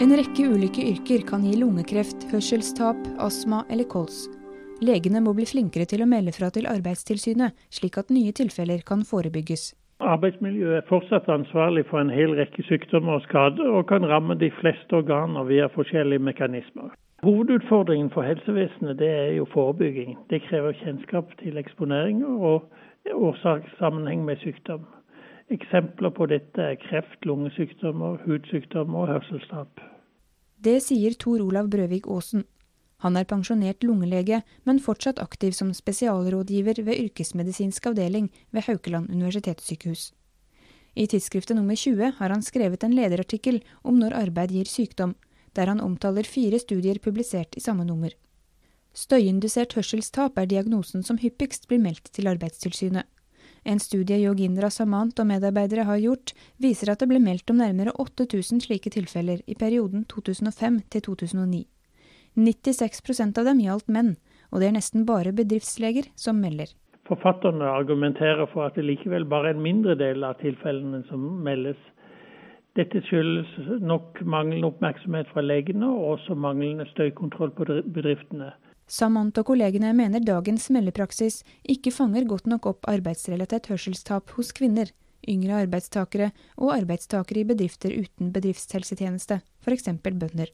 En rekke ulike yrker kan gi lungekreft, hørselstap, astma eller kols. Legene må bli flinkere til å melde fra til Arbeidstilsynet, slik at nye tilfeller kan forebygges. Arbeidsmiljøet er fortsatt ansvarlig for en hel rekke sykdommer og skader, og kan ramme de fleste organer via forskjellige mekanismer. Hovedutfordringen for helsevesenet er jo forebygging. Det krever kjennskap til eksponering og årsakssammenheng med sykdom. Eksempler på dette er kreft, lungesykdommer, hudsykdommer og hørselstap. Det sier Tor Olav Brøvik Aasen. Han er pensjonert lungelege, men fortsatt aktiv som spesialrådgiver ved yrkesmedisinsk avdeling ved Haukeland universitetssykehus. I tidsskriftet nummer 20 har han skrevet en lederartikkel om når arbeid gir sykdom, der han omtaler fire studier publisert i samme nummer. Støyindusert hørselstap er diagnosen som hyppigst blir meldt til Arbeidstilsynet. En studie Yogindra Samant og medarbeidere har gjort, viser at det ble meldt om nærmere 8000 slike tilfeller i perioden 2005 til 2009. 96% av dem gjaldt menn, og det er nesten bare bedriftsleger som melder. Forfatterne argumenterer for at det likevel bare er en mindre del av tilfellene som meldes. Dette skyldes nok manglende oppmerksomhet fra legene og også manglende støykontroll på bedriftene. Samant og kollegene mener dagens meldepraksis ikke fanger godt nok opp arbeidsrelatert hørselstap hos kvinner, yngre arbeidstakere og arbeidstakere i bedrifter uten bedriftshelsetjeneste, f.eks. bønder.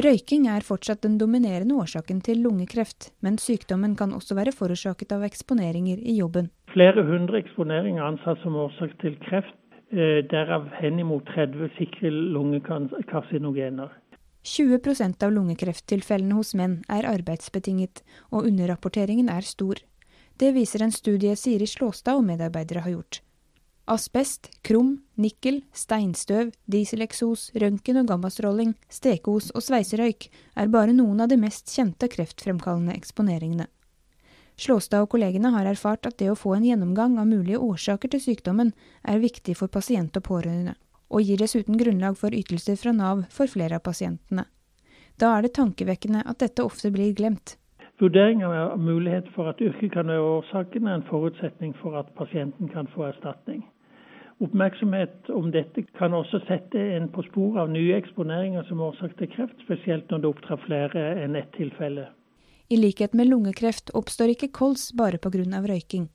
Røyking er fortsatt den dominerende årsaken til lungekreft, men sykdommen kan også være forårsaket av eksponeringer i jobben. Flere hundre eksponeringer ansatt som årsak til kreft, eh, derav henimot 30 sikre lungekarcinogener. 20% av lungekrefttilfellene hos menn er arbeidsbetinget, og underrapporteringen er stor. Det viser en studie Siri Slåstad og medarbeidere har gjort. Asbest, krum, nikkel, steinstøv, dieseleksos, røntgen og gammastråling, stekos og sveiserøyk er bare noen av de mest kjente kreftfremkallende eksponeringene. Slåstad og kollegene har erfart at det å få en gjennomgang av mulige årsaker til sykdommen er viktig for pasient og pårørende, og gir dessuten grunnlag for ytelser fra Nav for flere av pasientene. Da er det tankevekkende at dette ofte blir glemt. Vurdering av mulighet for at yrket kan være årsaken, er en forutsetning for at pasienten kan få erstatning. Oppmerksomhet om dette kan også sette en på sporet av nye eksponeringer som årsak til kreft, spesielt når det opptrer flere enn ett tilfelle. I likhet med lungekreft oppstår ikke kols bare pga. røyking.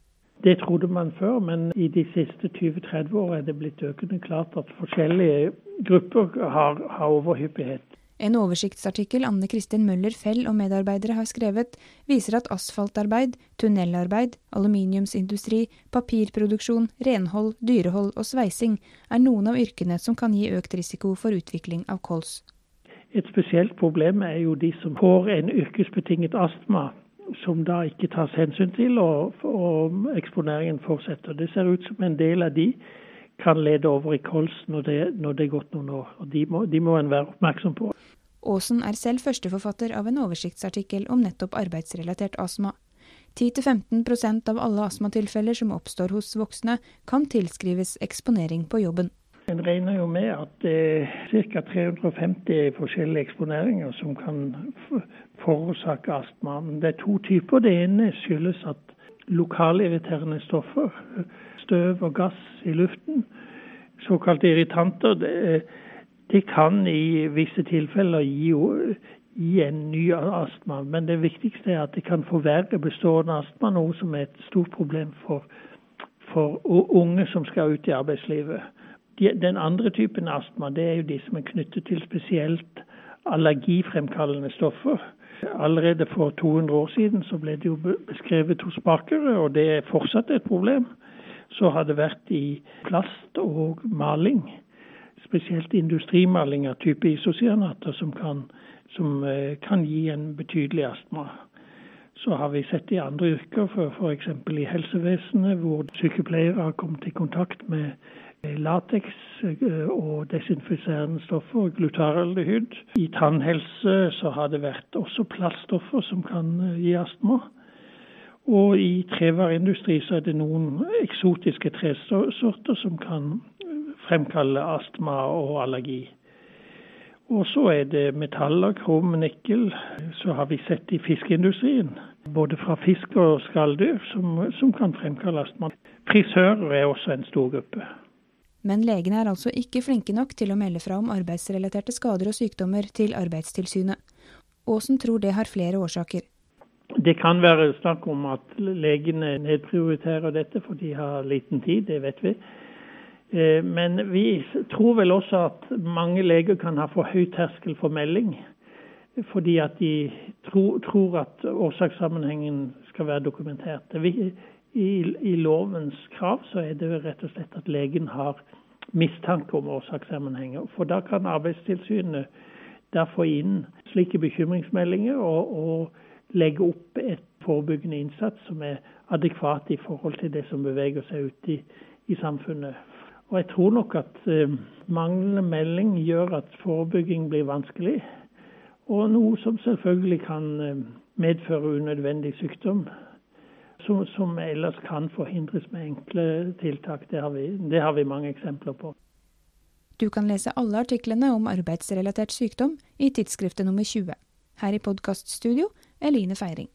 Det trodde man før, men i de siste 20-30 årene er det blitt økende klart at forskjellige grupper har, har overhyppighet. En oversiktsartikkel Anne Kristin Møller Fell og medarbeidere har skrevet, viser at asfaltarbeid, tunnelarbeid, aluminiumsindustri, papirproduksjon, renhold, dyrehold og sveising er noen av yrkene som kan gi økt risiko for utvikling av kols. Et spesielt problem er jo de som får en yrkesbetinget astma, som da ikke tas hensyn til, og, og eksponeringen fortsetter. Det ser ut som en del av de kan lede over i kols når det, når det er gått noen år. og De må, må en være oppmerksom på. Aasen er selv førsteforfatter av en oversiktsartikkel om nettopp arbeidsrelatert astma. 10-15% av alle astmatilfeller som oppstår hos voksne, kan tilskrives eksponering på jobben. En regner jo med at det er ca. 350 forskjellige eksponeringer som kan forårsake astma. Det er to typer. Det ene skyldes at lokalirriterende stoffer støv og gass i luften, såkalte irritanter, det, det kan i visse tilfeller gi, gi, en ny astma. Men det viktigste er at det kan forverre bestående astma, noe som er et stort problem for, for unge som skal ut i arbeidslivet. Den andre typen astma det er jo de som er knyttet til spesielt allergifremkallende stoffer. Allerede for 200 år siden så ble det jo beskrevet hos bakere, og det er fortsatt et problem så har det vært i plast og maling. Spesielt industrimaling av type isocyanater som kan, som eh, kan gi en betydelig astma. Så har vi sett i andre yrker, f.eks. i helsevesenet, hvor sykepleiere har kommet i kontakt med lateks eh, og desinfiserende stoffer, glutaraldehyd. I tannhelse så har det vært også plaststoffer som kan gi astma. Og i trevareindustri så er det noen eksotiske tresorter som kan fremkalle astma og allergi. Og så er det metaller, krom, nikkel, så har vi sett i fiskeindustrien. Både fra fisk og skalldyr som, som kan fremkalle astma. Frisører er også en stor gruppe. Men legene er altså ikke flinke nok til å melde fra om arbeidsrelaterte skader og sykdommer til Arbeidstilsynet. Aasen tror det har flere årsaker. Det kan være snakk om at legene nedprioriterer dette for de har liten tid, det vet vi. Eh, men vi tror vel også at mange leger kan ha for høy terskel for melding. Fordi at de tro, tror at årsakssammenhengen skal være dokumentert. I, I lovens krav så er det rett og slett at legen har mistanke om årsakssammenhenger. For da kan Arbeidstilsynet der få inn slike bekymringsmeldinger og, og legge opp et forebyggende innsats som er adekvat i forhold til det som beveger seg ute i, i samfunnet. Og jeg tror nok at eh, manglende melding gjør at forebygging blir vanskelig. Og noe som selvfølgelig kan eh, medføre unødvendig sykdom som, som, ellers kan forhindres med enkle tiltak. Det har, vi, det har vi mange eksempler på. Du kan lese alle artiklene om arbeidsrelatert sykdom i tidsskriftet nummer 20. Her i podkaststudio Eline Feiring.